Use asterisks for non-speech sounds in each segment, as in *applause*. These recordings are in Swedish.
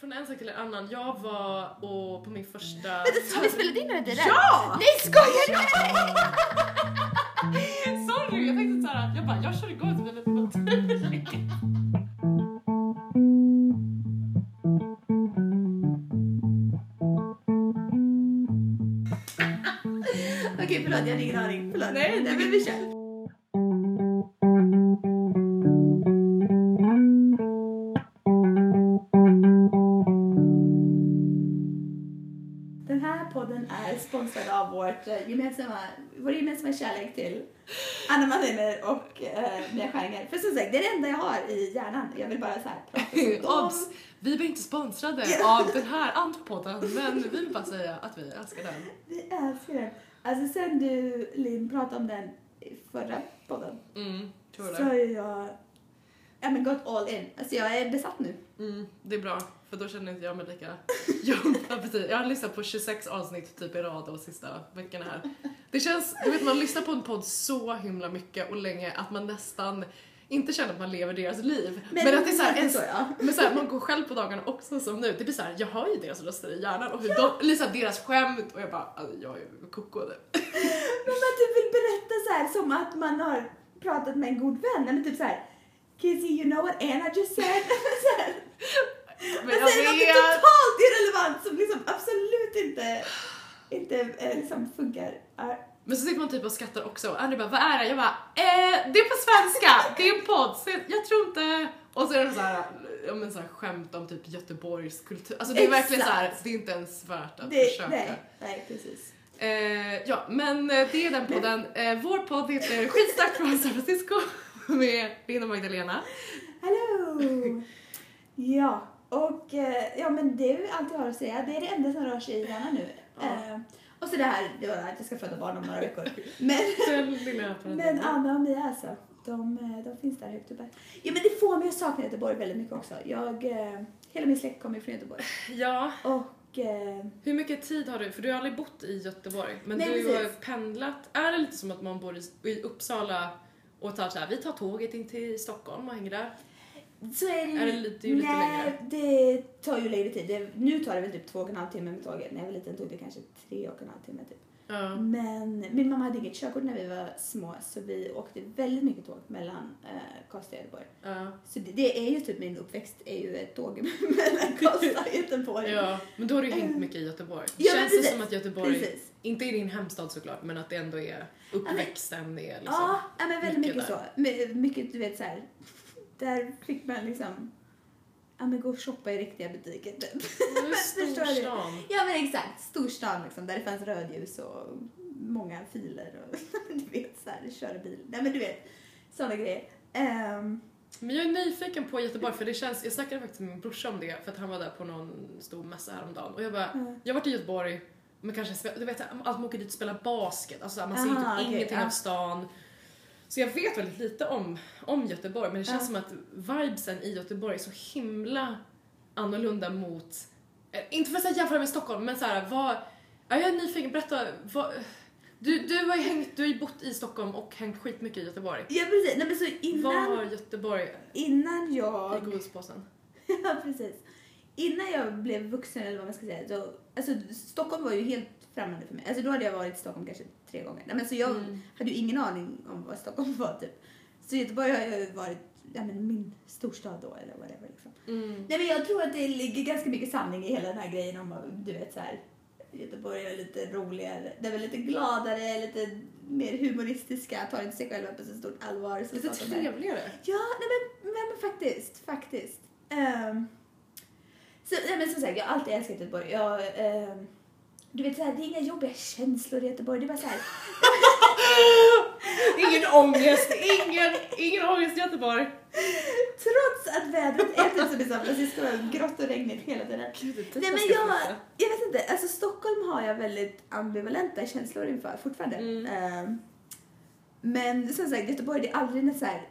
från en sak till en annan. Jag var och på min första... *laughs* Vänta, har vi spelat in det där? Ja! Nej skojar du? *laughs* Sorry, jag tänkte såhär, jag bara, jag kör igång så är lite *laughs* naturligt. Okej förlåt, jag hade ingen aning. Förlåt. Nej, Nej men vi kör. Gemensamma kärlek till Anna Maliner och eh, Mia Skäringer. För som sagt, det är det enda jag har i hjärnan. Jag vill bara så här prata. Obs! Vi blir inte sponsrade av den här andra podden, men vi vill bara säga att vi älskar den. Vi älskar den. Alltså sen du, Linn, pratade om den i förra podden Mm, tror så det. ju jag ja, men gått all in. Alltså jag är besatt nu. Mm, det är bra, för då känner inte jag mig lika *laughs* precis. Jag har lyssnat på 26 avsnitt typ i rad de sista veckorna här. Det känns, du vet man lyssnar på en podd så himla mycket och länge att man nästan inte känner att man lever deras liv. Men, att det är så här, en, så ja. men så här, man går själv på dagarna också som nu. Det blir så här, jag hör ju deras röster i hjärnan och hur de, eller så här, deras skämt och jag bara, alltså, jag är koko nu. *laughs* Men att du vill berätta så här som att man har pratat med en god vän. Men typ så här. Kizzy, you know what Anna just said? *laughs* Men jag säger något vet. totalt irrelevant som liksom absolut inte, inte eh, liksom funkar. Men så sitter man typ och skrattar också och Andy bara, vad är det? Jag bara, eh, det är på svenska, det är en podd, så jag, jag tror inte... Och så är det så här, ja, men så här skämt om typ Göteborgs kultur. Alltså det är verkligen så här, Exakt. det är inte ens värt att Det, försöka. nej, nej, precis. Eh, ja, men eh, det är den podden. Eh, vår podd heter Skitsnack från San Francisco med Linn och Magdalena. Hallå! Ja, och eh, ja men det är ju allt jag har att säga. Det är det enda som rör sig i hjärnan nu. Ja. Eh, och så det här det var att jag ska föda barn om några veckor. *laughs* *laughs* Men, men Anna och Mia alltså, de, eh, de finns där högt uppe. Ja men det får mig att sakna Göteborg väldigt mycket också. Jag, eh, hela min släkt kommer från Göteborg. *laughs* Ja, Och eh, hur mycket tid har du? För du har aldrig bott i Göteborg, men Nej, du har precis. pendlat. Är det lite som att man bor i, i Uppsala och tar så här, vi tar tåget in till Stockholm och hänger där? så är det ju... Är det lite- ju lite nej, längre. det tar ju längre tid. Det, nu tar det väl typ två och en halv timme med tåget. När jag var liten tog det kanske tre och en halv timme typ. Ja. Men min mamma hade inget körkort när vi var små så vi åkte väldigt mycket tåg mellan eh, Karlstad och Göteborg. Ja. Så det, det är ju typ min uppväxt är ju ett tåg *laughs* mellan Karlstad och Göteborg. ja, men då har du ju hängt mycket i Göteborg. Ja, Känns det som att Göteborg, Precis. inte i din hemstad såklart, men att det ändå är uppväxten är liksom... Ja, men väldigt mycket, mycket så. My- Mycket du vet så här. Där fick man liksom ja, men gå och shoppa i riktiga butiker typ. *laughs* Du? Storstan. Ja men exakt, storstan liksom där det fanns rödljus och många filer och *laughs* du vet så här, köra bil. Nej men du vet, sådana grejer. Ehm, Men jag är nyfiken på Göteborg för det känns, jag snackade faktiskt med min brorsa om det för att han var där på någon stor mässa häromdagen och jag bara, Ja. jag har varit i Göteborg men kanske, du vet att man åker dit och spelar basket, alltså man ser Aha, typ okej, ingenting ja. av stan. Så jag vet väldigt lite om, om Göteborg men det känns som att vibesen i Göteborg är så himla annorlunda mot, eh, inte för att jämföra med Stockholm men så här, vad, ja, jag är nyfiken, berätta, vad, du, du har ju hängt, du har ju bott i Stockholm och hängt skitmycket i Göteborg. ja precis, nej men så Vad innan, har Göteborg innan i jag godispåsen? *laughs* Ja, precis. Innan jag blev vuxen eller vad man ska säga, så, alltså Stockholm var ju helt främmande för mig. Alltså då hade jag varit i Stockholm kanske tre gånger. Nej, men så jag Mm. hade ju ingen aning om vad Stockholm var typ. Så Göteborg har ju varit ja, men min storstad då eller whatever liksom. Mm. Nej men jag tror att det ligger ganska mycket sanning i hela den här grejen om du vet så här. Göteborg är lite roligare, det är lite gladare, lite mer humoristiska, tar inte sig själva på så stort allvar. Så Lite de trevligare. Ja, nej men, men, men faktiskt, faktiskt. Um, så, nej men som sagt, jag har alltid älskat Göteborg. Jag, ehm, du vet såhär, det är inga jobbiga känslor i Göteborg. Det är bara såhär, *laughs* Ingen ångest, ingen, ingen ångest i Göteborg. trots att vädret är typ som i San Francisco, grått och regnigt hela tiden. Gud, dit Nej men jag, jag vet inte, alltså Stockholm har jag väldigt ambivalenta känslor inför fortfarande. Mm. Ehm, men som sagt, Göteborg, det är aldrig något såhär,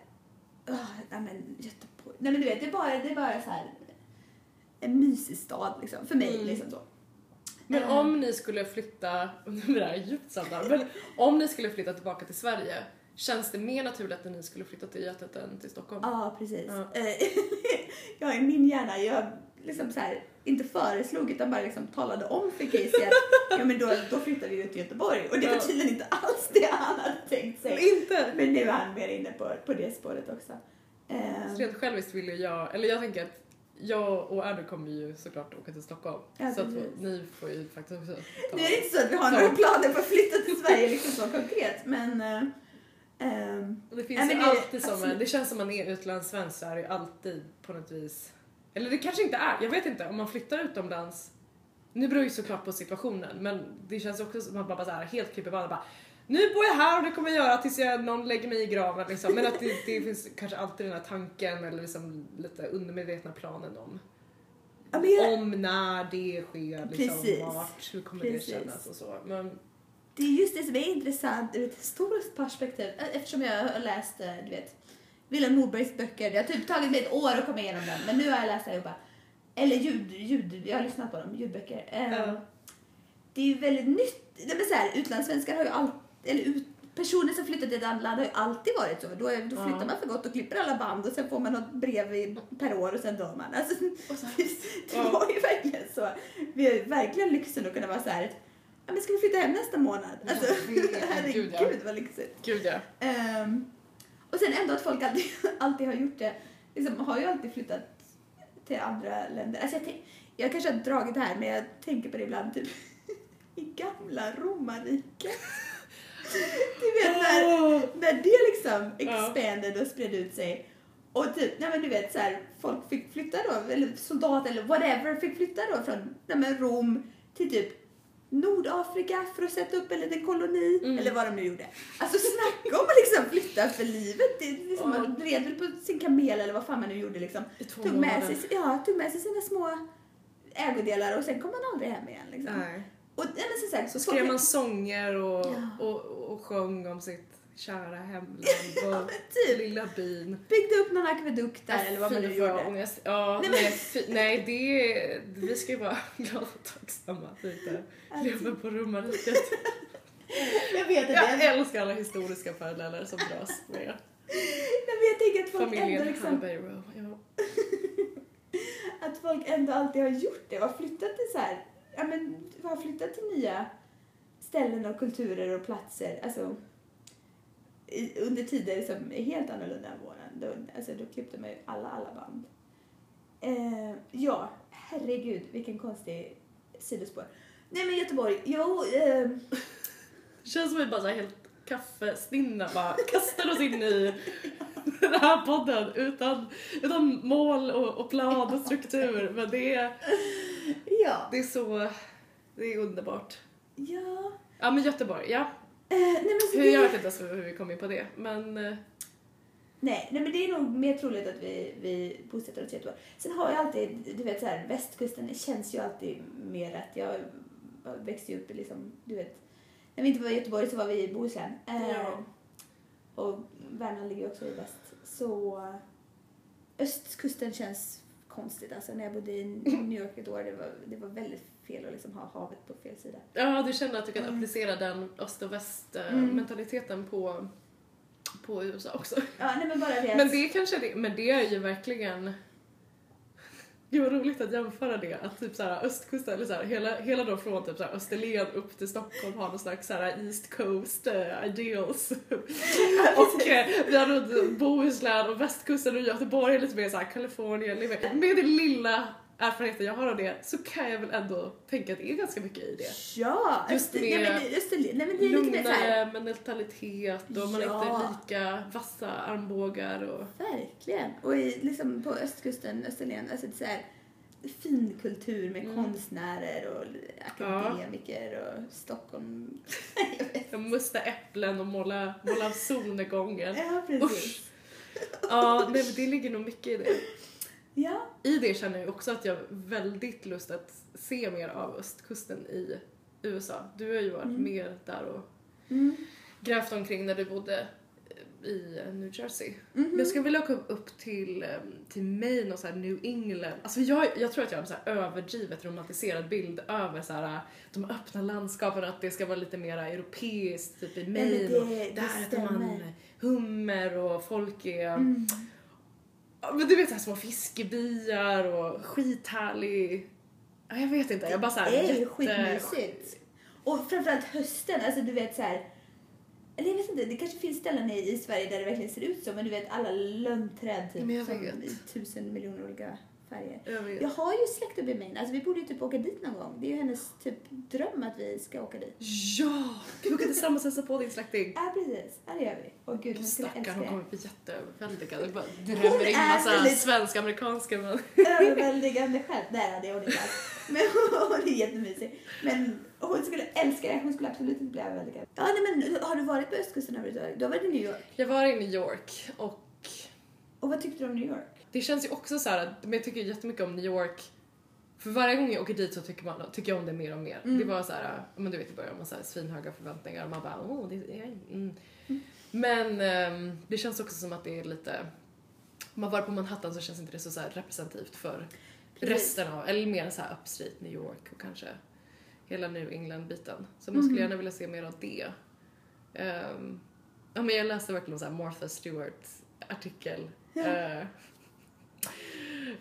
oh, nej men Göteborg, nej men du vet, det är bara, det är bara så här en mysig stad liksom, för mig Mm. liksom så. Men Eh. om ni skulle flytta, *laughs* det här djupt samtal, men om ni skulle flytta tillbaka till Sverige, känns det mer naturligt att ni skulle flytta till Götet än till Stockholm? Ja, precis. Ja. Eh, *laughs* ja, i min hjärna, jag, liksom så här, inte föreslog utan bara liksom talade om för Casey att *laughs* ja, men då, då flyttar vi ut till Göteborg. Och det var Ja. tydligen inte alls det han hade tänkt sig. Inte! Men nu är han mer inne på, på det spåret också. Ehm, Rent själviskt vill ju jag, eller jag tänker att jag och Andrew kommer ju såklart åka till Stockholm. Ja, så att ni får ju faktiskt också ta... nu är det inte så att vi har några planer på att flytta till Sverige liksom så konkret men Och Det finns men ju alltid som en, det känns som man är utlandssvensk så är det ju alltid på något vis, eller det kanske inte är, jag vet inte, om man flyttar utomlands, nu beror ju såklart på situationen men det känns också som att man bara så här helt klipper bandet bara nu bor jag här och det kommer jag göra tills jag, någon lägger mig i graven liksom. Men att det, det finns kanske alltid den här tanken eller liksom lite undermedvetna planen om ja, jag, om när det sker, liksom, Precis. vart, hur kommer Precis. det kännas och så. Men det är just det som är intressant ur ett historiskt perspektiv eh, eftersom jag har läst, eh, du vet, Vilhelm Mobergs böcker. Det har typ tagit mig ett år att komma igenom den men nu har jag läst allihopa. Eller ljud, ljud, jag har lyssnat på dem, ljudböcker. Ja. Det är ju väldigt nytt. Det är så här, utlandssvenskar har ju alltid, eller ut, personer som flyttar till ett annat land har ju alltid varit så. Då, är, då flyttar Ja. man för gott och klipper alla band och sen får man något brev i, per år och sen dör man. Alltså, *laughs* det Ja. var ju verkligen så. Vi har ju verkligen lyxen att kunna vara så här. Ja, men ska vi flytta hem nästa månad? Alltså, *laughs* herregud ja. vad lyxigt. gud ja. Ehm, och sen ändå att folk alltid, *laughs* alltid har gjort det. Liksom, har ju alltid flyttat till andra länder. Alltså jag, tänk, jag kanske har dragit det här men jag tänker på det ibland typ i gamla romarriket. Du vet när, Åh. när det liksom expanded och spred ut sig. Och typ, nej men du vet så här, folk fick flytta då, eller soldater eller whatever fick flytta då från nej men Rom till typ Nordafrika för att sätta upp en liten koloni, Mm. eller vad de nu gjorde. Alltså snacka om att liksom flytta för livet. Det, liksom. Man red väl på sin kamel eller vad fan man nu gjorde liksom. Tog med, sig, ja, tog med sig sina små ägodelar och sen kom man aldrig hem igen. Liksom. Nej. Och, men så, så, Så skrev man sånger och, Ja. och, och sjöng om sitt kära hemland *laughs* Ja, och men typ. lilla byn. byggde upp någon akvedukt där eller vad man nu gjorde. Ångest. Ja, Nej, nej, men- fy, nej det, vi ska ju vara *laughs* glada och tacksamma att vi inte lever på romarriket. *laughs* Jag vet att Jag älskar alla historiska paralleller som dras med Nej, men jag tänker att folk ändå familjen liksom, Hallberg Row. Ja. att folk ändå alltid har gjort det och flyttat till så här, ja men har flyttat till nya ställen och kulturer och platser. Alltså i, under tider som är helt annorlunda än våran. Då, alltså, då klippte man ju alla, alla band. Eh, ja, herregud vilken konstig sidospår. Nej men Göteborg, jo, eh, *laughs* Känns som vi bara så helt kaffestinna bara *laughs* kastar oss in i den här podden utan, utan mål och, och plan och struktur. Men det är, ja, det är så, det är underbart. Ja. Ja men Göteborg, ja. Eh, nej, men så Hur, det- jag vet inte ens hur vi kom in på det men eh, Nej, nej men det är nog mer troligt att vi, vi bosätter oss i Göteborg. Sen har jag alltid, du vet så här, västkusten känns ju alltid mer rätt. Jag växte upp i liksom, du vet, när vi inte var i Göteborg så var vi i Bohuslän. Eh, Ja. Och Värmland ligger också i väst. Så eh, östkusten känns konstigt. Alltså när jag bodde i New York ett år, det var, det var väldigt fel att liksom ha havet på fel sida. ja du känner att du kan Mm. applicera den öst och väst eh, Mm. mentaliteten på, på USA också. Ja, nej men bara det. Men det kanske det, men det är ju verkligen Gud vad roligt att jämföra det, att typ såhär östkusten, eller såhär, hela, hela då från typ såhär Österlen upp till Stockholm har någon slags såhär East Coast uh, ideals. *laughs* och eh, vi har då Bohuslän och västkusten och Göteborg är lite mer såhär Kalifornien. living. Med den lilla erfarenheten jag har av det så kan jag väl ändå tänka att det är ganska mycket i det. Ja, Just nej, med men Österlen, nej men det är lite. Lugnare mentalitet och man är Ja. inte lika vassa armbågar och Verkligen. Och i, liksom på östkusten, Österlen, alltså det är så här fin kultur med Mm. konstnärer och akademiker och Stockholm. *laughs* jag musta äpplen och måla, måla solnedgången. Ja, precis. Usch. Ja, nej, men det ligger nog mycket i det. Ja, I det känner jag också att jag har väldigt lust att se mer av östkusten i USA. Du har ju varit Mm. mer där och mm. grävt omkring när du bodde i New Jersey. Mhm. Men jag skulle vilja åka upp till, eh, till Maine och så New England. Alltså jag, jag tror att jag har en så överdrivet romantiserad bild över så här, de öppna landskapen och att det ska vara lite mer europeiskt, typ i Maine. det- och där äter man hummer och folk är... Mm. Men du vet såhär små fiskebyar och skithärlig... Ja, Jag vet inte, jag bara såhär Det är ju jätte- skitmysigt. Och framförallt hösten, alltså du vet så här. Eller jag vet inte, det kanske finns ställen i, i Sverige där det verkligen ser ut så, men du vet alla lönnträd typ Men jag som vet. i tusen miljoner olika färger. Jag. Jag har ju släkt uppe i Maine, alltså vi borde ju typ åka dit någon gång. Det är ju hennes typ dröm att vi ska åka dit. Ja! Vi åker tillsammans och hälsa på din släkting. Ja precis, ja det gör vi. Åh gud, hon skulle älska hon kommer bli jätteöverväldigad. Bara drämmer in massa väldigt- svensk-amerikanska men... Överväldigande själv. Nej, det är hon inte alls. Men *laughs* hon är jättemysig. Men hon skulle älska det. Hon skulle absolut inte bli överväldigad. Ja, nej, men har du varit på östkusten överhuvudtaget? Du har varit i New York. Jag var i New York och Och vad tyckte du om New York? Det känns ju också så här, att- men jag tycker jättemycket om New York. För varje gång jag åker dit så tycker, man, tycker jag om det mer och mer. Mm. Det var så här, men du vet i början man så här svinhöga förväntningar och man bara åh, det är... Mm. Men ehm, det känns också som att det är lite... Om man var på Manhattan så känns inte det så, så representativt för Precis. resten av, eller mer så här upstate New York och kanske hela New England-biten. Så man skulle Mhm. gärna vilja se mer av det. Ehm, ja, men jag läste verkligen så här Martha Stewart artikel. Uh,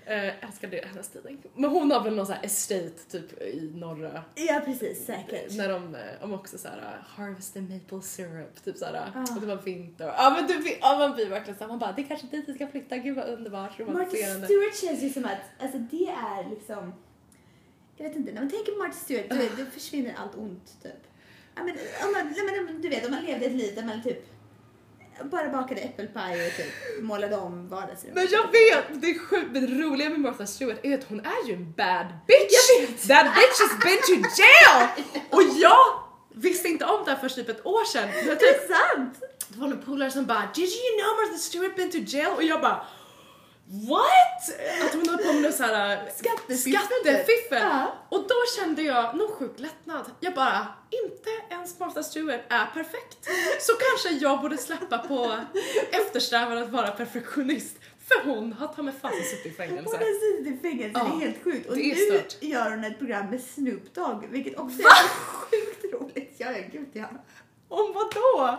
älskar det, hennes tidning. Men hon har väl någon så här estate typ i norra Ja, precis. Säkert. när de, eh, om också såhär harvest the maple syrup, typ såhär, Ah. och det var vinter. Ja men du vet, ja man blir verkligen såhär, man bara det är kanske dit vi ska flytta, gud vad underbart, romantiserande. Stewart känns ju som att, alltså det är liksom, jag vet inte, när man tänker på Martha Stewart, då, då försvinner allt ont typ. Ja, men, om man, nej, men, du vet, om man levde ett liv där man typ bara bakade äppelpaj och typ målade om vardagsrummet. Men jag vet, det är sjukt, det roliga med Martha Stewart är att hon är ju en bad bitch! That bitch has been to jail! *laughs* Och jag visste inte om det här för typ ett år sedan. Var Det typ är sant! Det var en polare som bara “Did you know Martha Stewart been to jail?” och jag bara What? Att hon höll på med något såhär Skattefiffel. skattefiffel. Ja. Och då kände jag någon sjuk lättnad. Jag bara, inte ens Martha Stewart är perfekt. Så kanske jag borde släppa på eftersträvan att vara perfektionist. För hon har ta mig fasen suttit i Hon fängelse. har suttit i fängelse, det Ja, är helt sjukt. Och det nu stört. gör hon ett program med Snoop Dogg, vilket också är sjukt roligt. Ja, gud ja. Om vad då?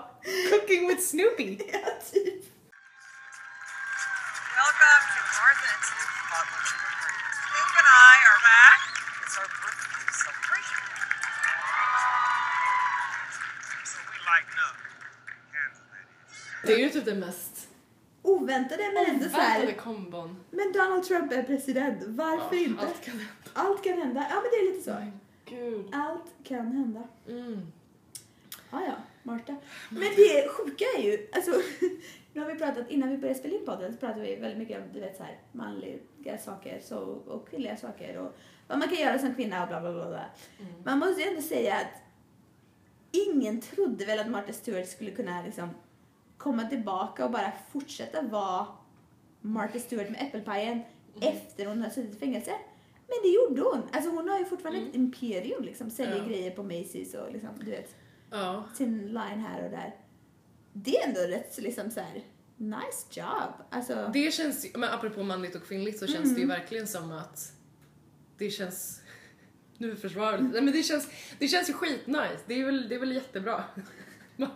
Cooking with Snoopy? Ja, typ. Welcome to Martha and Snoop's Butler Sugar Free. Snoop and I are back. It's our birthday celebration. So we lighten up. Det är ju typ det mest Oväntade men ändå oväntade här. kombon. Men Donald Trump är president, varför Ja, inte? Allt kan hända. Allt kan hända. Ja, men det är lite så. Gud. Allt kan hända. Mm. Ja, ja, Marta. Men det sjuka är ju, alltså, nu har vi pratat, innan vi började spela in podden så pratade vi väldigt mycket om, du vet så här, manliga saker så, och kvinnliga saker och vad man kan göra som kvinna och bla bla bla. bla. Mm. Man måste ju ändå säga att ingen trodde väl att Martha Stewart skulle kunna liksom komma tillbaka och bara fortsätta vara Martha Stewart med äppelpajen efter hon har suttit i fängelse. Men det gjorde hon. Alltså hon har ju fortfarande ett imperium liksom, säljer Ja. grejer på Macy's och liksom, du vet Ja. sin line här och där. Det är ändå rätt liksom så här, nice job. Alltså, Det känns men apropå manligt och kvinnligt så känns Mm. det ju verkligen som att det känns nu försvarar jag. Nej, men det känns, det känns ju skitnice. Det är väl, det är väl jättebra. Man-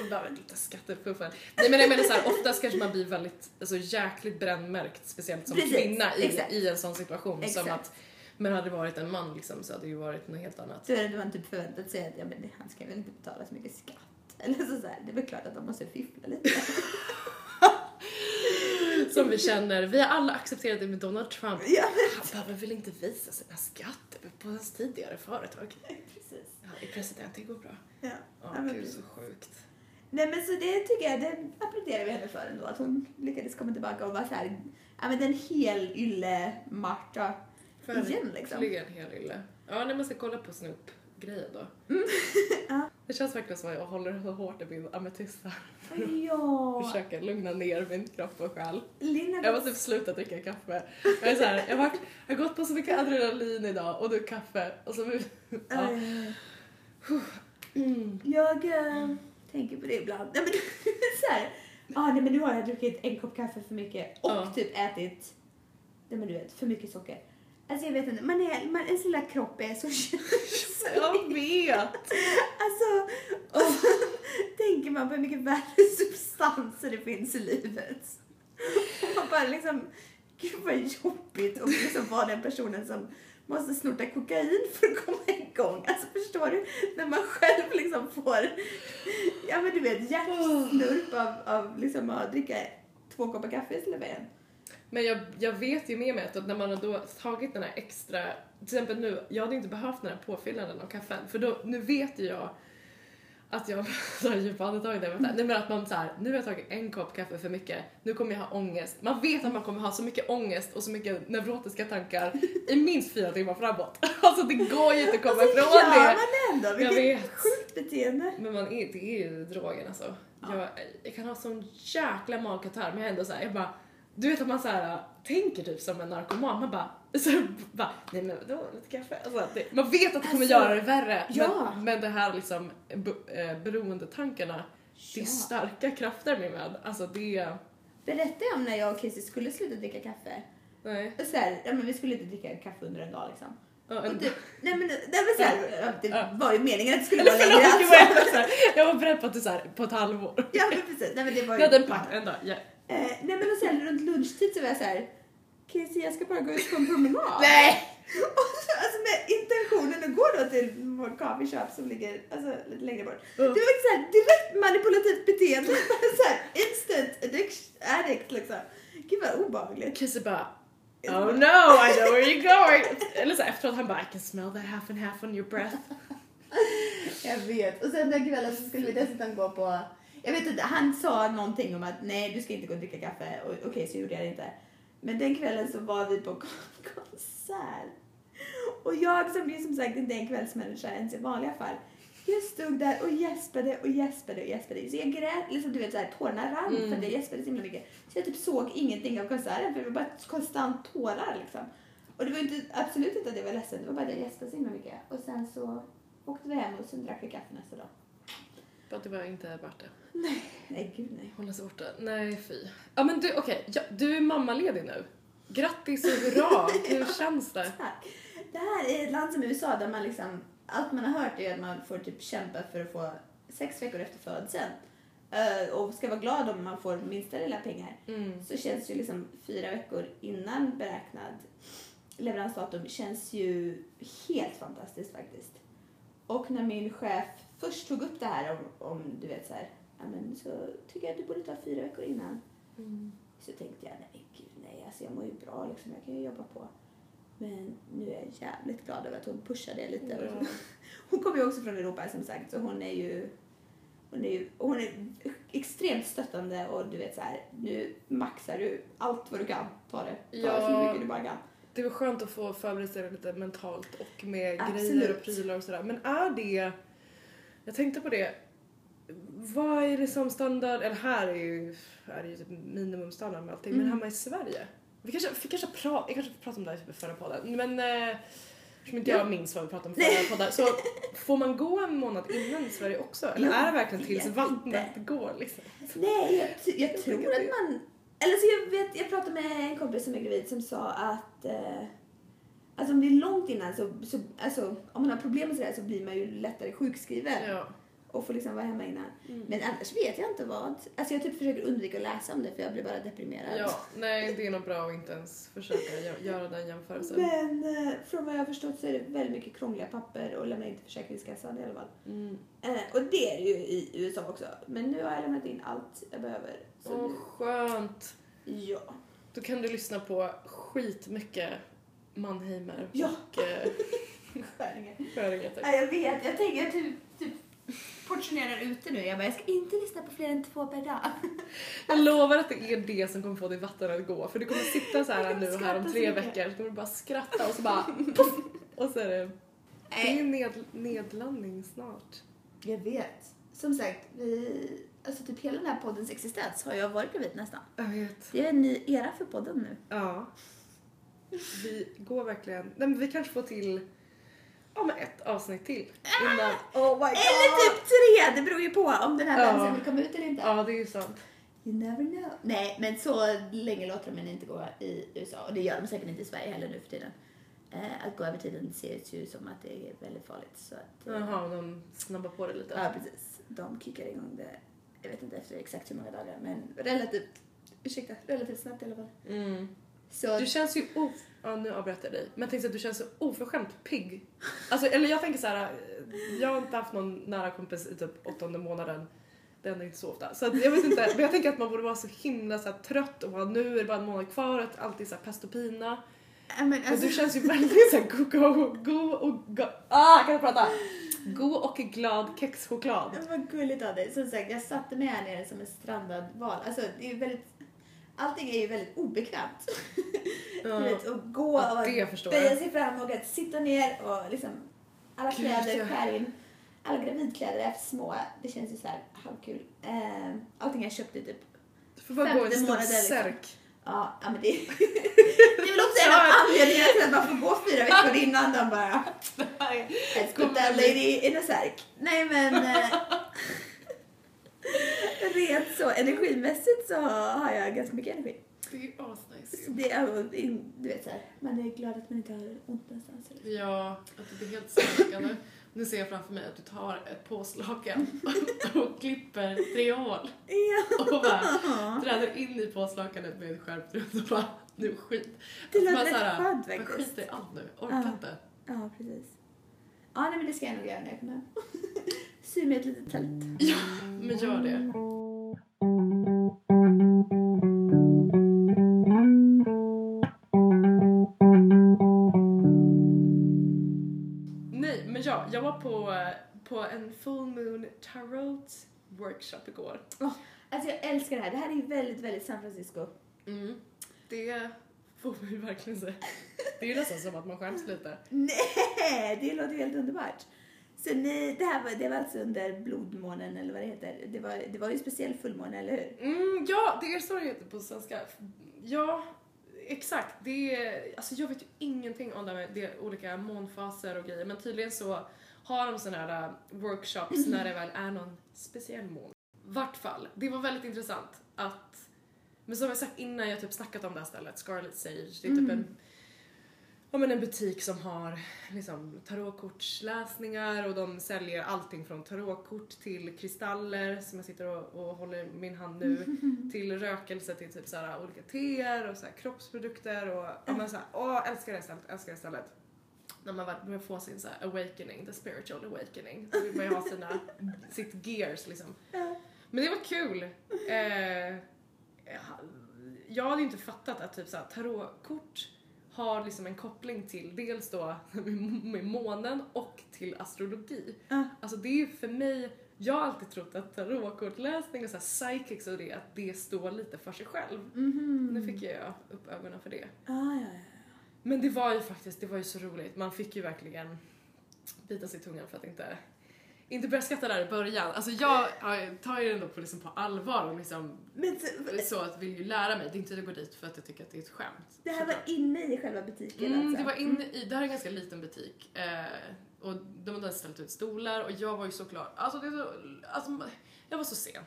Och lite skattepuffar. Nej men jag menar såhär, oftast kanske man blir väldigt, alltså jäkligt brännmärkt, speciellt som Precis, kvinna i, exakt. i en sån situation. Som Exakt. att, men hade det varit en man liksom så hade det ju varit något helt annat. då det man typ förväntat sig att ja, men han ska väl inte betala så mycket skatt. *laughs* Eller så, så här, det är väl klart att de måste fiffla lite. *laughs* Som vi känner, vi har alla accepterat det med Donald Trump. ja, Han behöver väl inte visa sina skatter på hans tidigare företag. men *laughs* precis. Ja, i president, det går bra. Ja. Ja, Ja, men gud så sjukt. Nej men så det tycker jag, det applåderar vi henne för ändå. Att hon lyckades komma tillbaka och vara så här, ja men den hel ylle Marta igen liksom. Verkligen hel ille. Ja, nej, man ska kolla på Snoop-grejen då. Ja. Det känns verkligen som att jag håller så hårt i min ametist här. Ja, *laughs* Försöker lugna ner min kropp och själ. Lina Jag måste sluta dricka kaffe. Jag, är så här, jag, har varit, jag har gått på så mycket adrenalin idag och nu kaffe och så... Ja. Mm. Jag äh, tänker på det ibland. Nej, men, *laughs* så här, ah, nej, men nu har jag druckit en kopp kaffe för mycket och Ja. typ ätit nej, men du vet, för mycket socker. Alltså jag vet inte, man är, man, ens lilla kropp är så *laughs* Jag vet! Alltså, och så *laughs* tänker man på hur mycket värre substanser det finns i livet. Och man bara liksom, gud vad jobbigt att liksom vara den personen som måste snorta kokain för att komma igång. Alltså förstår du? När man själv liksom får, ja men du vet hjärtsnurp av, av liksom att dricka två koppar kaffe istället för en. Men jag, jag vet ju med mig att när man har då tagit den här extra, till exempel nu, jag hade inte behövt den här påfyllnaden av kaffen för då, nu vet ju jag att jag *laughs* tar djupa andetag där. Nej men att man såhär, nu har jag tagit en kopp kaffe för mycket, nu kommer jag ha ångest. Man vet att man kommer ha så mycket ångest och så mycket neurotiska tankar i minst fyra timmar framåt. *laughs* Alltså det går ju inte att komma Alltså ifrån gör det. man ändå? Jag Vilket vet. sjukt beteende. Men man är, det är ju drogen alltså. Jag, jag kan ha sån jäkla magkatarr men jag är ändå såhär, jag bara, du vet att man såhär tänker typ som en narkoman, man bara, *laughs* så bara nej men vadå, lite kaffe? Alltså, det, man vet att det kommer Alltså, göra det värre ja. men, men det här liksom eh, beroendetankarna, det är Ja. starka krafter med mig. Alltså det, Berättade jag om när jag och Casey skulle sluta dricka kaffe? nej. Och så här, ja, men vi skulle inte dricka kaffe under en dag liksom. Ja, Och en, typ, nej men, nej, men så här, ja, det Ja. var ju meningen att det skulle vara längre. det Alltså. så här, jag var beredd på att du såhär, på ett halvår. Ja men precis, nej men det var ju hade en pakt, en dag, ja. Eh, nej men och sen runt lunchtid så var jag så här. Casey jag ska bara gå ut på en promenad. Nej! *laughs* Och så, alltså med intentionen att gå då till vår coffee shop som ligger alltså, lite längre bort. Ja. Det var så här, direkt manipulativt beteende. *laughs* så här, instant addiction, addict liksom. Gud vad obehagligt. Casey bara Oh no, I know where you're going! Eller så efteråt han bara I can smell that half and half on your breath. *laughs* Jag vet. Och sen den kvällen så skulle vi dessutom gå på, jag vet inte, han sa någonting om att nej du ska inte gå och dricka kaffe. Okej, så gjorde jag det inte. Men den kvällen så var vi på kon- *laughs* konsert. Och jag som ju som sagt inte är en kvällsmänniska ens i vanliga fall. Jag stod där och gäspade och gäspade och gäspade. Så jag grät, liksom du vet såhär tårarna rann Mm. för jag gäspade så himla mycket. Så jag typ såg ingenting av konserten för det var bara konstant tårar liksom. Och det var inte, absolut inte att jag var ledsen, det var bara att jag gäspade så himla mycket. Och sen så åkte vi hem och sen drack vi kaffe nästa dag. Bara att det var inte värt det. Nej gud nej. Hålla sig borta. Nej fy. Ja men du okej, ja, du är mammaledig nu. Grattis och hurra! *laughs* Hur känns det? Tack. Det här är ett land som USA där man liksom, allt man har hört är att man får typ kämpa för att få sex veckor efter födseln. Eh, och ska vara glad om man får minsta lilla pengar. Mm. Så känns ju liksom fyra veckor innan beräknad leveransdatum känns ju helt fantastiskt faktiskt. Och när min chef först tog upp det här om, om du vet så här, ja men så tycker jag att du borde ta fyra veckor innan. Mm. Så tänkte jag, nej gud nej, alltså jag mår ju bra liksom, jag kan ju jobba på. Men nu är jag jävligt glad över att hon pushar det lite. Ja. *laughs* Hon kommer ju också från Europa som sagt, så hon är ju hon är, ju, hon är extremt stöttande och du vet så här, nu maxar du allt vad du kan. Ta det. Ta Ja. så mycket du bara kan. Det var skönt att få förbereda sig lite mentalt och med grejer Absolut. och prylar och sådär. Men är det, jag tänkte på det, vad är det som standard, eller här är ju, här är ju typ minimumstandard med allting, men Mm. hemma i Sverige? Vi kanske, vi kanske pra, jag kanske pratade om det här typ i förra podden, men eh, eftersom inte Ja. jag minns vad vi pratade om *laughs* förra podden så får man gå en månad innan i Sverige också? Eller Jag är det verkligen tills vattnet inte. går liksom? Nej, jag, jag Jag tror att man... Eller så jag vet, jag pratade med en kompis som är gravid som sa att eh, alltså om det är långt innan så, så alltså om man har problem med sådär så blir man ju lättare sjukskriven Ja. och får liksom vara hemma innan. Mm. Men annars vet jag inte vad. Alltså jag typ försöker undvika att läsa om det för jag blir bara deprimerad. Ja, nej det är nog bra att inte ens försöka gö- göra den jämförelsen. Men eh, från vad jag har förstått så är det väldigt mycket krångliga papper och lämna in till Försäkringskassan i alla fall. Mm. Eh, och det är det ju i USA också. Men nu har jag lämnat in allt jag behöver. Åh, skönt. nu, ja. Då kan du lyssna på skitmycket Mannheimer Ja. och eh, *laughs* tack. Ja, jag vet. Jag tänker jag typ, typ portionerar ute nu. Jag bara, jag ska inte lyssna på fler än två per dag. *laughs* Jag lovar att det är det som kommer få ditt vatten att gå. För du kommer sitta så här nu här om tre veckor så kommer du bara skratta och så bara *laughs* puff, och så är det, det är Nej, ned, nedlandning snart. jag vet. Som sagt, vi, alltså typ hela den här poddens existens har jag varit gravid nästan. Jag vet. Det är en ny era för podden nu. Ja. Vi går verkligen, nej men vi kanske får till ja, men ett avsnitt till innan. Oh my god! Eller typ tre! Det beror ju på om den här Ja. dansen vill komma ut eller inte. Ja det är ju sant. You never know. Nej, men så länge låter de inte gå i USA. Och det gör de säkert inte i Sverige heller nu för tiden. Eh, att gå över tiden ser ju som att det är väldigt farligt. Så att, eh, Jaha, de snabbar på det lite. Ja, precis. De kickar igång det, jag vet inte efter exakt hur många dagar, men relativt ursäkta, relativt snabbt i alla fall. Mm. Så, Du känns ju of... Ja, nu avbröt jag dig. Men jag tänkte att du känns så oförskämt pigg. Alltså, eller jag tänker så här. eh, Jag har inte haft någon nära kompis i typ åttonde månaden. Det händer inte så ofta. Så att, jag vet inte. Men jag tänker att man borde vara så himla så här, trött och bara, nu är det bara en månad kvar och allt är så här pest och pina. men Men alltså, du känns ju väldigt såhär go, go, go och go, ah, jag kan inte prata! God och glad kexchoklad. Var gulligt av dig. Som sagt, jag satte mig här nere som en strandad val. Alltså, det är väldigt... Allting är ju väldigt obekvämt. *laughs* Du vet, att gå Ja, och böja sig fram och att sitta ner och liksom alla Gud, kläder jag- skär in. Alla gravidkläder är små. Det känns ju så här halvkul. Eh, allting jag köpte typ Du får bara gå en Femte stor liksom. särk. Ja, ja men det, *laughs* *laughs* det är väl också en av anledningarna till att man får gå fyra veckor innan de bara Let's put that lady in a särk. Nej men eh, rent så energimässigt så har jag ganska mycket energi. Det är asnice Så det är, du vet så här, man är glad att man inte har ont någonstans. eller. Ja, att du blir helt stärkande. Nu ser jag framför mig att du tar ett påslakan *laughs* och klipper tre hål Ja. och bara träder in i påslakanet med ett skärpt runt och bara nu skit. Det Alltså, låter rätt skönt Man faktiskt. skiter i allt nu, orkar Ja. inte. Ja, precis. Ja, nej, men det ska jag nog göra när jag kommer hem. *laughs* Sy med ett litet tält. Ja, men gör det. Nej, men ja, jag var på, på en full moon tarot workshop igår. Alltså jag älskar det här. Det här är ju väldigt, väldigt San Francisco. Mm. Det får man ju verkligen säga. Det är ju nästan som att man skäms lite. *laughs* Nej, det låter ju helt underbart. Så ni, det här var, det var alltså under blodmånen eller vad det heter. Det var, det var ju speciell fullmåne, eller hur? Mm, ja, det är så det heter på svenska. Ja, exakt. Det är, alltså jag vet ju ingenting om det, här med det olika månfaser och grejer men tydligen så har de såna här äh, workshops när det väl är någon speciell mån. Vart fall, det var väldigt intressant att, men som jag sagt innan, jag har typ snackat om det här stället, Scarlet Sage, det är typ en Ja men en butik som har liksom tarotkortsläsningar och de säljer allting från tarotkort till kristaller som jag sitter och, och håller i min hand nu *laughs* till rökelse till typ såhär olika teer och såhär kroppsprodukter och ja men såhär åh älskar det stället, älskar det stället. När man väl börjar få sin såhär awakening, the spiritual awakening, då vill man ju ha sina, *laughs* sitt gears liksom. Men det var kul. Eh, jag hade inte fattat att typ såhär tarotkort har liksom en koppling till dels då *laughs* med månen och till astrologi. Ja. Alltså det är ju för mig, jag har alltid trott att tarotkortläsning och så här psychics och det, att det står lite för sig själv. Mhm. Nu fick jag upp ögonen för det. Ah, ja, ja. Men det var ju faktiskt, det var ju så roligt. Man fick ju verkligen bita sig i tungan för att inte, inte börja skratta där i början. Alltså jag jag tar ju det ändå på, liksom på allvar och liksom Men så, så att vill ju lära mig. Det är inte att jag går dit för att jag tycker att det är ett skämt. det här var inne i själva butiken Mm, alltså? det var inne i, det här är en ganska liten butik. Eh, och de hade ställt ut stolar och jag var ju såklart, alltså det är så, alltså jag var så sen.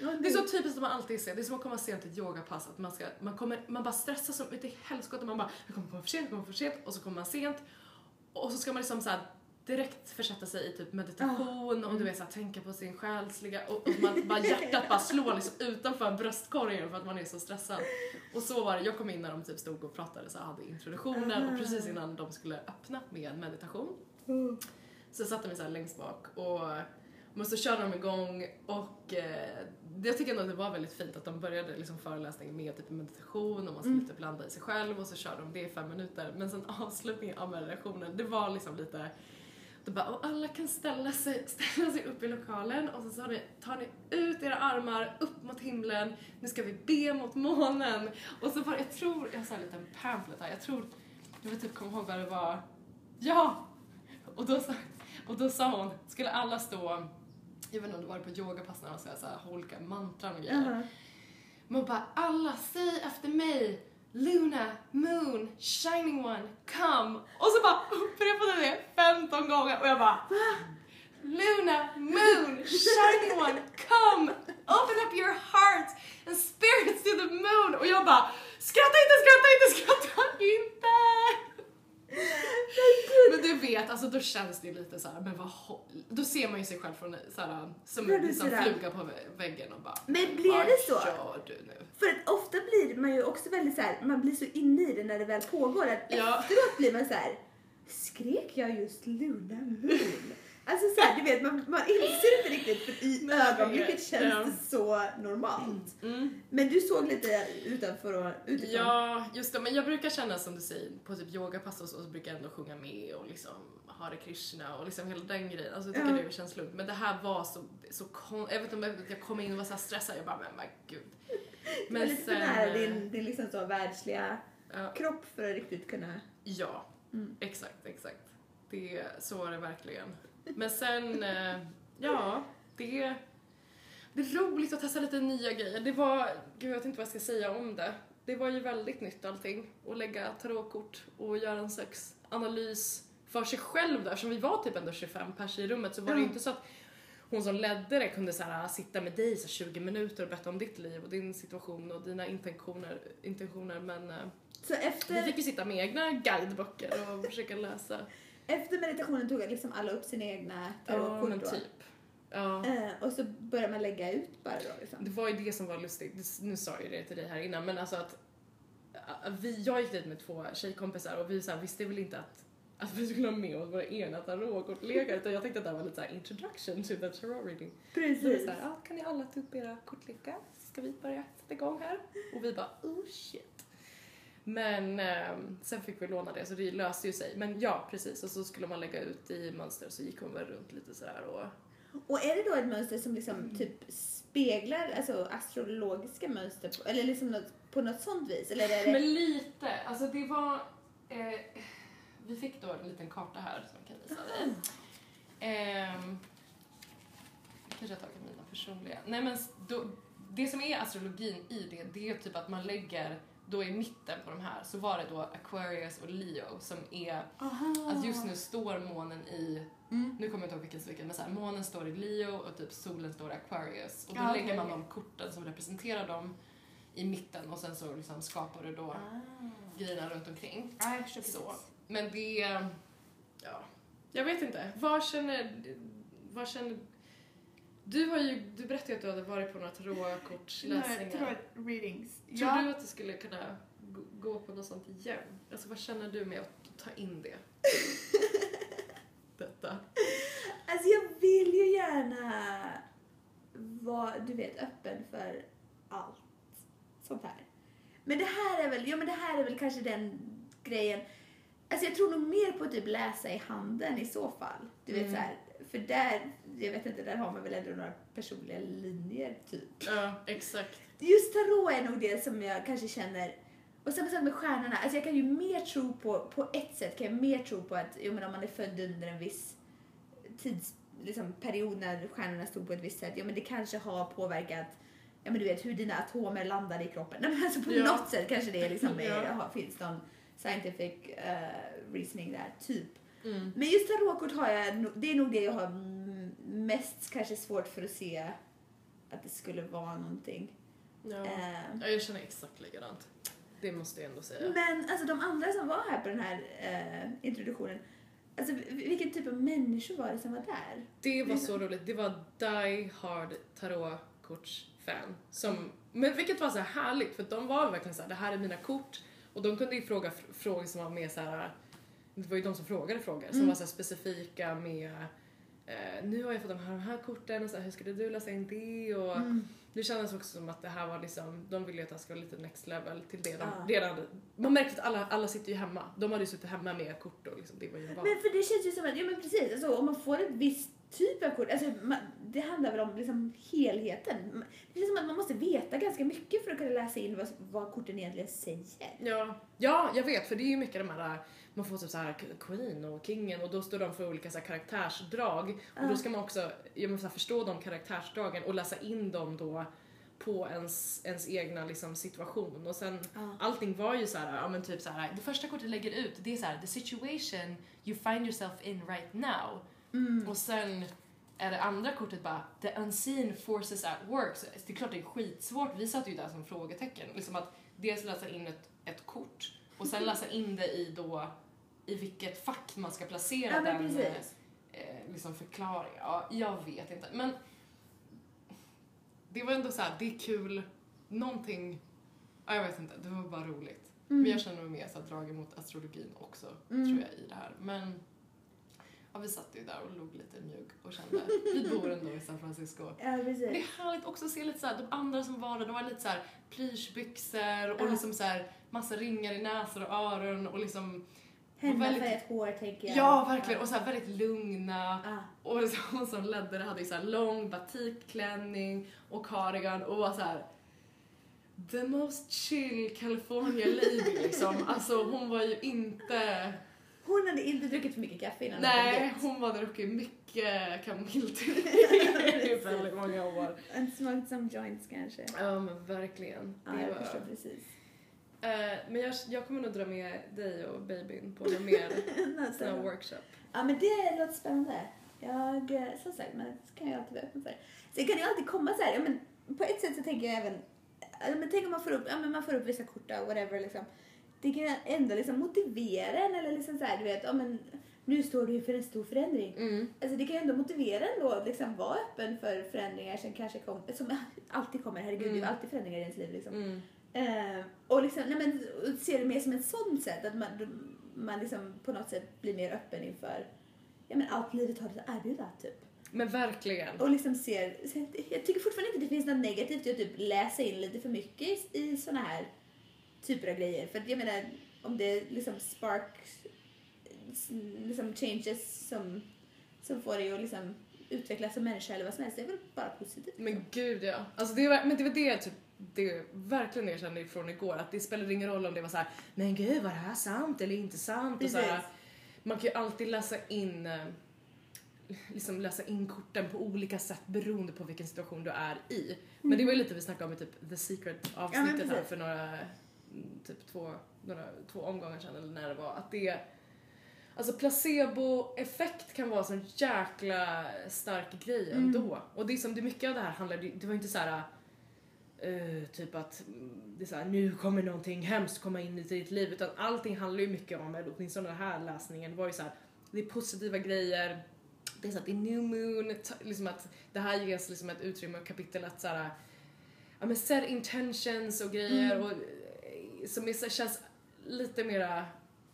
Ja, Det är så typiskt att man alltid är sen. Det är som att komma sent till ett yogapass. Att man, ska, man, kommer, man bara stressar som ut i helskotta. Man bara, jag kommer komma för sent, jag kommer för sent. Och så kommer man sent. Och så ska man liksom så här direkt försätta sig i typ meditation och du vet så här, tänka på sin själsliga och, och man, bara hjärtat bara slår liksom utanför bröstkorgen för att man är så stressad. Och så var det, jag kom in när de typ stod och pratade så hade introduktioner och precis innan de skulle öppna med meditation. Mm. så jag satte mig så här längst bak och men så körde de igång och eh, jag tycker ändå att det var väldigt fint att de började liksom föreläsningen med typ meditation och man skulle typ landa i sig själv och så körde de det i fem minuter. Men sen avslutningen av meditationen det var liksom lite det bara, och alla kan ställa sig, *laughs* ställa sig upp i lokalen och så sa ni, tar ni ut era armar upp mot himlen, nu ska vi be mot månen. Och så var jag tror, jag har en liten pamphlet här, jag tror, jag vill typ komma ihåg vad det var. Ja! Och då, sa, och då sa hon, skulle alla stå, jag vet inte om det var på yogapass när de ska så här, ha olika mantran och grejer. Jaha. Man bara, alla säg efter mig. Luna, moon, shining one, come. Och så bara upprepade det 15 gånger och jag bara Luna, moon, shining one, come. Open up your heart and spirits to the moon. Och jag bara, skratta inte, skratta inte, skratta inte. Men det vet, alltså då känns det ju lite så här, men vad Då ser man ju sig själv från så här, som en du liksom fluga på vä- väggen och bara Men blir det så? gör du nu? För att ofta blir man ju också väldigt så här, man blir så inne i det när det väl pågår att Ja. efteråt blir man så här. skrek jag just Luna Moon? Alltså så här, du vet, man, man inser inte riktigt för i ögonblicket känns Ja. det så normalt. Mm. Men du såg lite utanför och utifrån. Ja, just det. Men jag brukar känna som du säger, på typ yogapass och så, så brukar jag ändå sjunga med och liksom Hare Krishna och liksom hela den grejen. Alltså jag tycker Ja. det känns lugnt. Men det här var så, så kon- jag vet inte om jag, kom in och var så här stressad, jag bara men men gud. Men lite för nära eh, din, din liksom så världsliga ja, kropp för att riktigt kunna... ja, Mm. exakt, exakt. Det, så var det verkligen. Men sen, eh, ja, det, det är roligt att testa lite nya grejer. Det var, gud jag vet inte vad jag ska säga om det. Det var ju väldigt nytt allting. Att lägga tarotkort och göra en slags analys för sig själv där. Eftersom vi var typ ändå 25 pers i rummet så var det ju inte så att hon som ledde det kunde så här, sitta med dig så 20 minuter och berätta om ditt liv och din situation och dina intentioner. intentioner men eh, Så vi efter, fick ju sitta med egna guideböcker och försöka *laughs* läsa. Efter meditationen tog liksom alla upp sina egna Ja, tarotkort då. typ. Ja. Eh, och så börjar man lägga ut bara då liksom. Det var ju det som var lustigt, nu sa jag ju det till dig här innan, men alltså att vi, jag gick dit med två tjejkompisar och vi så här, visste väl inte att, att vi skulle ha med oss våra egna tarotkortlekar utan jag tänkte att det här var lite såhär introduction to the tarot reading. Så Precis. såhär, ja, kan ni alla ta upp era kortlekar? Så ska vi börja sätta igång här? Och vi bara, oh shit. Men ehm, sen fick vi låna det så det löste ju sig. Men ja, precis. Och så skulle man lägga ut i mönster så gick hon väl runt lite sådär och Och är det då ett mönster som liksom typ speglar alltså astrologiska mönster på, eller liksom något, på något sånt vis? Eller är det... Men lite, alltså det var... Eh, vi fick då en liten karta här som jag kan visa dig. Ehm, kanske jag tagit mina personliga. Nej men då, det som är astrologin i det, det är typ att man lägger då i mitten på de här så var det då Aquarius och Leo som är, Aha. att just nu står månen i, Mm. nu kommer jag inte ihåg vilken som vilken, men så här, månen står i Leo och typ solen står i Aquarius. Och då okej, lägger man de korten som representerar dem i mitten och sen så liksom skapar du då Ah. grejerna runt omkring. Jag förstår Så. Men det, ja, jag vet inte. Vad känner, vad känner, du har ju, du berättade att du hade varit på några tarotkortsläsningar. Tarot readings. Tror du att du skulle kunna gå- gå på något sånt igen? Alltså vad känner du med att ta in det? *laughs* Detta. Alltså jag vill ju gärna vara, du vet, öppen för allt sånt här. Men det här är väl, ja men det här är väl kanske den grejen. Alltså jag tror nog mer på att typ läsa i handen i så fall. Du vet Mm. så här, för där, jag vet inte, där har man väl ändå några personliga linjer typ. Ja, exakt. Just tarot är nog det som jag kanske känner och samma sak med stjärnorna. Alltså jag kan ju mer tro på, på ett sätt kan jag mer tro på att jo, men om man är född under en viss tids, liksom, period när stjärnorna stod på ett visst sätt, ja men det kanske har påverkat Ja men du vet hur dina atomer landar i kroppen. *laughs* Nej, men alltså på Ja. något sätt kanske det är liksom, *laughs* Ja. är, har, finns någon scientific uh, reasoning där, typ. Mm. Men just tarotkort har jag, det är nog det jag har mest kanske svårt för att se att det skulle vara någonting. Ja. Ja, jag känner exakt likadant. Det måste jag ändå säga. Men alltså de andra som var här på den här eh, introduktionen, alltså vil- vilken typ av människor var det som var där? Det var så roligt. Det var Die Hard tarotkortsfan. Som, men vilket var så här härligt för de var verkligen så här, det här är mina kort. Och de kunde ju fråga fr- frågor som var mer så här. Det var ju de som frågade frågor som Mm. var så specifika med eh, nu har jag fått de här, de här korten och så här, hur skulle du läsa in det? Och Mm. det kändes också som att det här var liksom, de ville ju att det skulle vara lite next level till det de Ja. redan, man märkte att alla, alla sitter ju hemma. De hade ju suttit hemma med kort och liksom, det var ju bara... Men för det känns ju som att, ja men precis, alltså, om man får ett visst typ av kort, alltså, man, det handlar väl om liksom helheten. Det känns som att man måste veta ganska mycket för att kunna läsa in vad, vad korten egentligen säger. Ja, ja, jag vet för det är ju mycket de här, man får typ så här Queen och Kingen och då står de för olika så här karaktärsdrag och då ska man också ja, men så här, förstå de karaktärsdragen och läsa in dem då på ens, ens egna liksom, situation och sen Ja. allting var ju så här, ja men typ så här, det första kortet lägger ut det är så här, the situation you find yourself in right now Mm. och sen är det andra kortet bara the unseen forces at work. Så det är klart det är skitsvårt. Vi satt ju där som frågetecken. Liksom att dels läsa in ett, ett kort och sen läsa in det i då i vilket fack man ska placera Ja, den precis. eh, liksom förklaringen. Ja, jag vet inte. Men det var ändå så här, det är kul, någonting, ja, jag vet inte, det var bara roligt. Mm. Men jag känner mig mer så här, drag emot astrologin också, Mm. tror jag, i det här. Men ja, vi satt ju där och låg lite mjuk och kände, vi bor ändå i San Francisco. *laughs* Ja, Men Det precis. är härligt också att se lite så här, de andra som var där, de var lite så här plyschbyxor och Ja. liksom så här massa ringar i näsor och öron och liksom väldigt- hår, tänker jag. Ja, verkligen. Och så här väldigt lugna. Ah. Och så- *laughs* hon som ledde det hade ju så här lång batikklänning och cardigan och var så här the most chill California lady liksom. *laughs* Alltså hon var ju inte... Hon hade inte druckit för mycket kaffe innan hon Nej, dit. hon hade druckit mycket kamomillte *laughs* i väldigt många år. And smoked some joints kanske. Ja men verkligen. Ja, Det jag var- förstår precis. Eh, men jag, jag kommer nog dra med dig och babyn på någon mer *laughs* sån här workshop. Ja men det låter spännande. Jag, eh, som sagt, men det kan jag alltid vara öppen för. Sen kan ju alltid komma så här, ja, men på ett sätt så tänker jag även, ja, men tänk om man får upp, ja, men man får upp vissa kort och whatever liksom. Det kan ändå liksom motivera en eller liksom så här, du vet, ja men nu står du inför en stor förändring. Mm. Alltså det kan ju ändå motivera en då att liksom vara öppen för förändringar som kanske kommer, som alltid kommer, herregud det är ju Mm. alltid förändringar i ens liv liksom. Mm. Eh, och liksom, nej men, och se det mer som ett sånt sätt, att man, man liksom på något sätt blir mer öppen inför ja, men allt livet har att erbjuda. Typ. Men verkligen. Och liksom ser, ser, jag tycker fortfarande inte det finns något negativt i att typ läsa in lite för mycket i, i såna här typer av grejer. För jag menar, om det liksom sparks, liksom changes som, som får dig att liksom utvecklas som människa eller vad som helst, det är väl bara positivt. Men gud ja. Alltså det var, men det var det typ det är verkligen jag kände ifrån igår att det spelar ingen roll om det var så här, men gud var det här sant eller inte sant? Och så här, man kan ju alltid läsa in eh, liksom läsa in korten på olika sätt beroende på vilken situation du är i. Men det var ju lite vi snackade om i typ The Secret Ja, avsnittet men här för några, mm, typ två, några, två omgångar sedan eller när det var att det Alltså placeboeffekt kan vara en sån jäkla stark grej Mm. ändå. Och det är som det mycket av det här handlade det var inte så här eh, typ att mm, det är så här, nu kommer någonting hemskt komma in i ditt liv utan allting handlar ju mycket om, eller åtminstone den här läsningen var ju så här, det är positiva grejer, det är så att det är new moon, liksom att det här ges liksom ett utrymme och kapitel att så här, ja men set intentions och grejer Mm. och som är, så, känns lite mera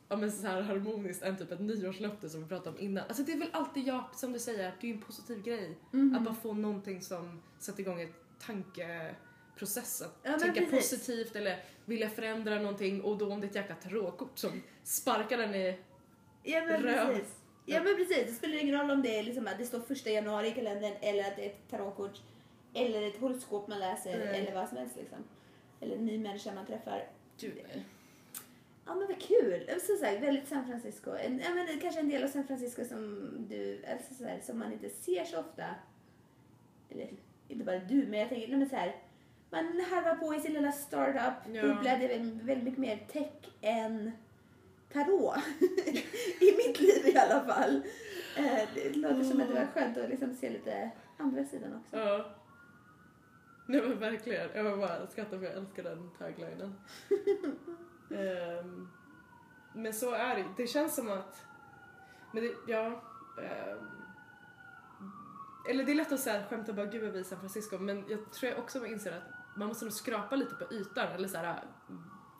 ja, men så här harmoniskt än typ ett nyårslöfte som vi pratade om innan. Alltså det är väl alltid jag, som du säger, det är ju en positiv grej. Mhm. Att bara få någonting som sätter igång ett tankeprocess. Att Ja, tänka precis. positivt eller vilja förändra någonting och då om det är ett jäkla tarotkort som sparkar den i... Ja men Röv. precis. Ja men precis, det spelar ingen roll om det är liksom att det står första januari i kalendern eller att det är ett tarotkort eller ett horoskop man läser Mm. eller vad som helst liksom. Eller en ny människa man träffar. Nej. Ja men vad kul! Som sagt, väldigt San Francisco. En, ja, men kanske en del av San Francisco som du, alltså så här, som man inte ser så ofta. Eller inte bara du, men jag tänker, nej men så här. Man harvar på i sin lilla startup, Ja. det är väl väldigt mycket mer tech än tarot. *laughs* I mitt liv i alla fall. Eh, Det låter som att det var skönt att liksom se lite andra sidan också. Ja. Nej men verkligen. Jag var bara skrattar för jag älskar den taglinen. *laughs* Ehm, men så är det Det känns som att... Men det, ja... ehm, eller det är lätt att säga skämta bara gud vad vi i San Francisco men jag tror jag också man inser att man måste nog skrapa lite på ytan eller så här,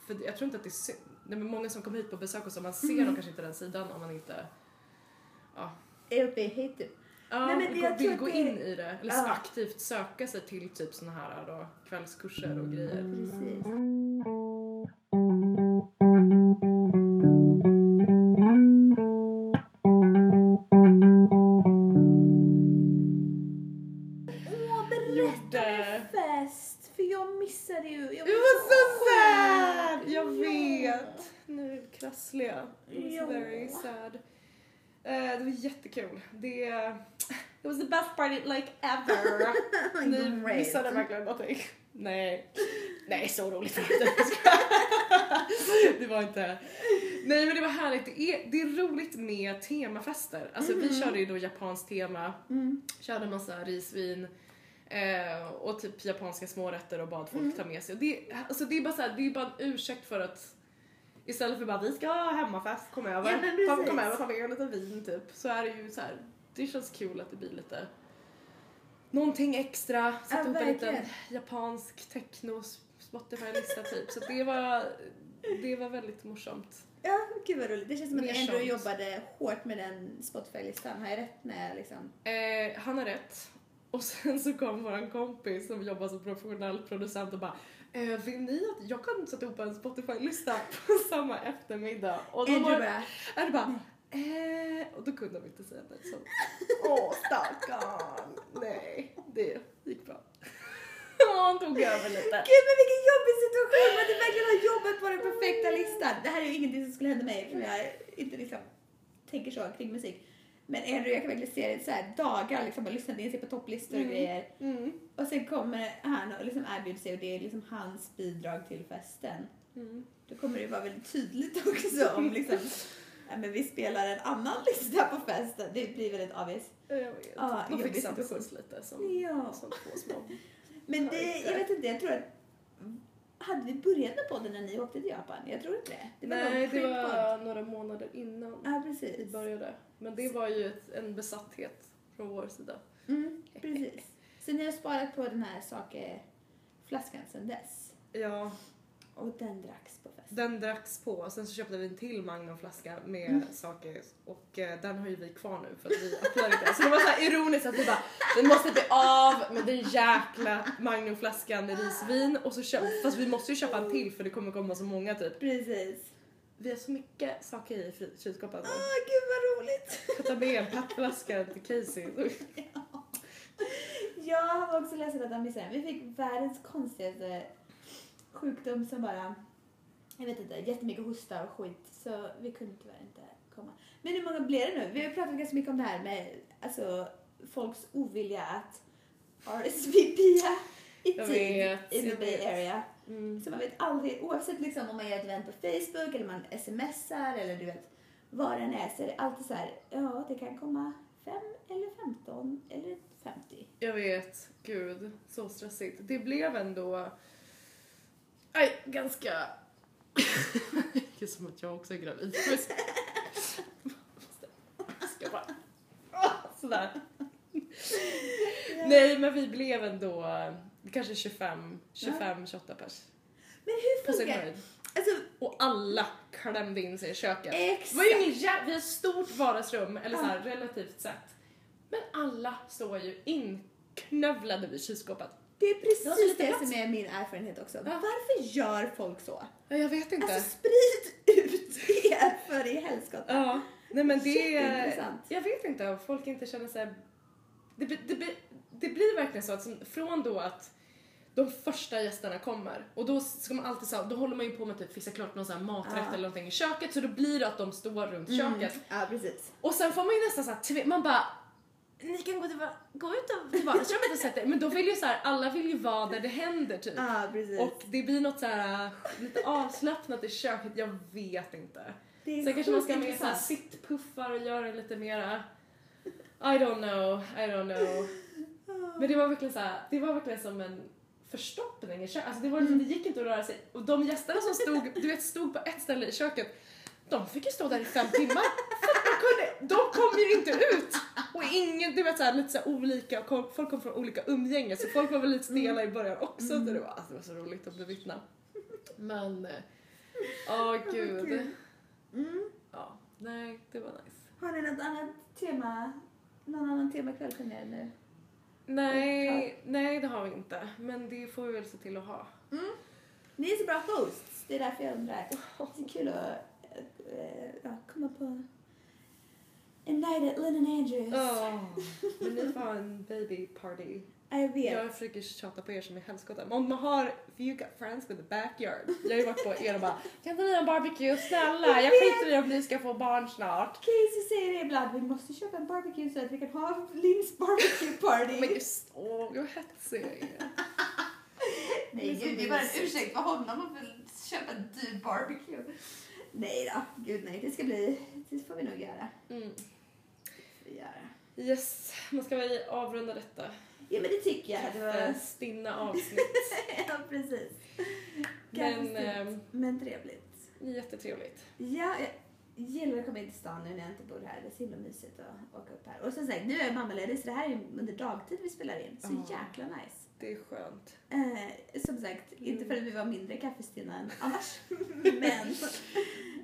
för jag tror inte att det är sy- nej, men många som kommer hit på besök och så man ser nog kanske inte den sidan om man inte ja, Är uppe i hate typ. Ja, Nej, men gå- jag vill gå det- in i det. Eller Ja. aktivt söka sig till typ såna här då, kvällskurser och grejer. Precis. Åh, berätta Gjorde- fest! För jag missade ju. Jag Det var så sad! Eh, det var jättekul. Det... It was the best party like ever. *laughs* Ni missade verkligen någonting. Nej. Nej, så roligt var det inte. Det var inte... Nej men det var härligt. Det är, det är roligt med temafester. Alltså vi körde ju då japanskt tema, Mm. körde massa risvin eh, och typ japanska smårätter och bad folk Mm. ta med sig. Och det, alltså det är bara så här, det är bara en ursäkt för att Istället för bara vi ska ha hemmafest, kom över. Ja, men ta, kom över, ta med en liten vin typ. Så är det ju så här. det känns kul att det blir lite någonting extra. Sätta Ja, upp en liten japansk techno Spotify-lista typ. Så det var, det var väldigt morsamt. Ja, gud vad roligt. Det känns som att Andrew sånt. jobbade hårt med den Spotify-listan. Har jag rätt med liksom? Eh, han har rätt. Och sen så kom våran kompis som jobbar som professionell producent och bara eh, vill ni att jag kan sätta ihop en Spotify-lista *laughs* på samma eftermiddag? Och då Andrew var bara, är det bara eh, och då kunde de inte säga nej så *laughs* åh stackarn, nej det gick bra. *laughs* Han tog över lite. Gud men vilken jobbig situation att du verkligen har jobbat på den perfekta listan. Det här är ju ingenting som skulle hända mig eftersom jag inte liksom tänker så kring musik. Men Andrew, jag kan verkligen se det så här dagar liksom och lyssnat in sig på topplistor och Mm. grejer. Mm. Och sen kommer han och liksom erbjuder sig och det är liksom hans bidrag till festen. Mm. Då kommer det vara väldigt tydligt *laughs* också om liksom, ja, men vi spelar en annan lista på festen. Det blir väldigt obvious. Jag vet. Ja, De fick samsas lite som, Ja. som två små. Men det, jag vet inte, jag tror att hade vi börjat med podden när ni åkte till Japan? Jag tror inte det. det var Nej, det var några månader innan vi precis. började. Men det var ju ett, en besatthet från vår sida. Mm, precis. Så ni har sparat på den här sakeflaskan sedan dess? Ja, Och den dracks på? Den dracks på. Sen så köpte vi en till Magnumflaska med Mm. saker och eh, den har ju vi kvar nu för att vi öppnar inte. Så det var så här ironiskt att vi bara, den måste bli av med den jäkla Magnumflaskan med risvin och så köp, fast vi måste ju köpa en till för det kommer komma så många typ. Precis. Vi har så mycket saker i kylskåpet. Åh, gud vad roligt! Jag tar med en petflaska till Casey. *laughs* Jag har också läst att de missade. Vi fick världens konstigaste sjukdom som bara, jag vet inte, jättemycket hosta och skit. Så vi kunde tyvärr inte komma. Men hur många blir det nu? Vi har pratat ganska mycket om det här med alltså, folks ovilja att RSVPa i Jag tid vet, i the Bay vet. Area. Mm. Så man vet aldrig, oavsett liksom om man gör ett event på Facebook eller man smsar eller du vet vad den är så är det alltid så här, ja det kan komma fem eller 15 eller 50. Jag vet, gud, så stressigt. Det blev ändå aj, ganska... *laughs* det är som att jag också är gravid. *laughs* Ska bara... Sådär. Nej, men vi blev ändå kanske 25, 25, 28 pers. Men hur funkar höjd. Alltså, Och alla klämde in sig i köket. exakt. Det var ju ingen jä- vi har ett stort vardagsrum, eller så här, relativt sett. Men alla står ju inknövlade vid kylskåpet. Det är Det precis det plats. som är min erfarenhet också. Ja. Varför gör folk så? Ja, jag vet inte. Alltså sprid ut er för i helskotta. ja, nej men det är... Jag vet inte om folk inte känner sig... Det, blir- det, det blir verkligen så att som, från då att de första gästerna kommer och då ska man alltid så då håller man ju på med typ fixa klart någon sån här maträtt Ja. eller någonting i köket så då blir det att de står runt köket Mm. Ja, precis. och sen får man ju nästan såhär, man bara ni kan gå, gå ut och vardagsrummet och sätta er. Men då vill ju så här, alla vill ju vara där det händer typ. Precis. Och det blir något så här lite avslappnat i köket, jag vet inte. det Sen kanske man ska med så här sittpuffar och göra lite mera I don't know, I don't know. Men det var verkligen så här, det var verkligen som en förstoppning i köket. Alltså det, var liksom, det gick inte att röra sig. Och de gästerna som stod, du vet, stod på ett ställe i köket, de fick ju stå där i fem timmar. De, kunde, de kom ju inte ut! Och ingen, du vet så här, lite så här olika, folk kom från olika umgänge så folk var väl lite stela i början också. Så det, var, alltså, det var så roligt att bevittna. Men, eh, åh gud. kul. Mm. Ja, nej, det var nice. Har ni något annat tema, någon annan temakväll planerad nu? Nej, nej det har vi inte. Men det får vi väl se till att ha. Ni är så bra hosts, det är därför jag undrar. Det är kul att ja, komma på en night at Lynn and Andrews. Oh, *laughs* men ni får ha en baby party. Jag vet. Jag försöker tjata på er som är helskotta. Men om man har, you got friends with a backyard. Jag har ju varit på er och bara, kan inte ni ha en barbecue? Snälla, jag vet. skiter i om ni ska få barn snart. Casey säger det ibland, vi måste köpa en barbecue så att vi kan ha Lynns barbecue party. Men just, åh, vad hetsig jag är. *laughs* Nej, det är så gud, det är bara en ursäkt för honom att köpa en dyr barbecue. Nej då, gud nej, det ska bli, det får vi nog göra. Mm. Vi göra. Yes, man ska väl avrunda detta Ja men det tycker jag. Det var... stinna avsnitt. *laughs* ja precis. Men, ehm, men trevligt. Jättetrevligt. Ja, jag gillar att komma in till stan nu när jag inte bor här. Det är så himla mysigt att åka upp här. Och som sagt, nu är jag mammaledig så det här är under dagtid vi spelar in. Så Ja. jäkla nice. Det är skönt. Eh, som sagt, mm. inte för att vi var mindre kaffestinna än annars. *laughs* men,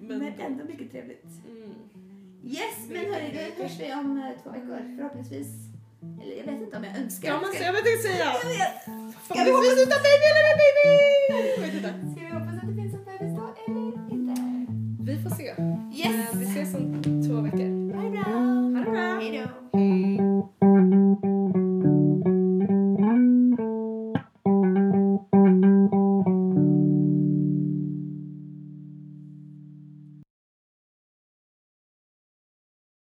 men, men ändå mycket trevligt. Mm. Yes, men hörni, då hörs vi om eh, två veckor förhoppningsvis. Eller jag vet inte om jag önskar. Kan man säga vad jag säga? Jag vet. Ska vi hoppas att utan eller med baby? Ska vi hoppas att det finns en bebis då eller inte? Vi får se. Yes. Eh,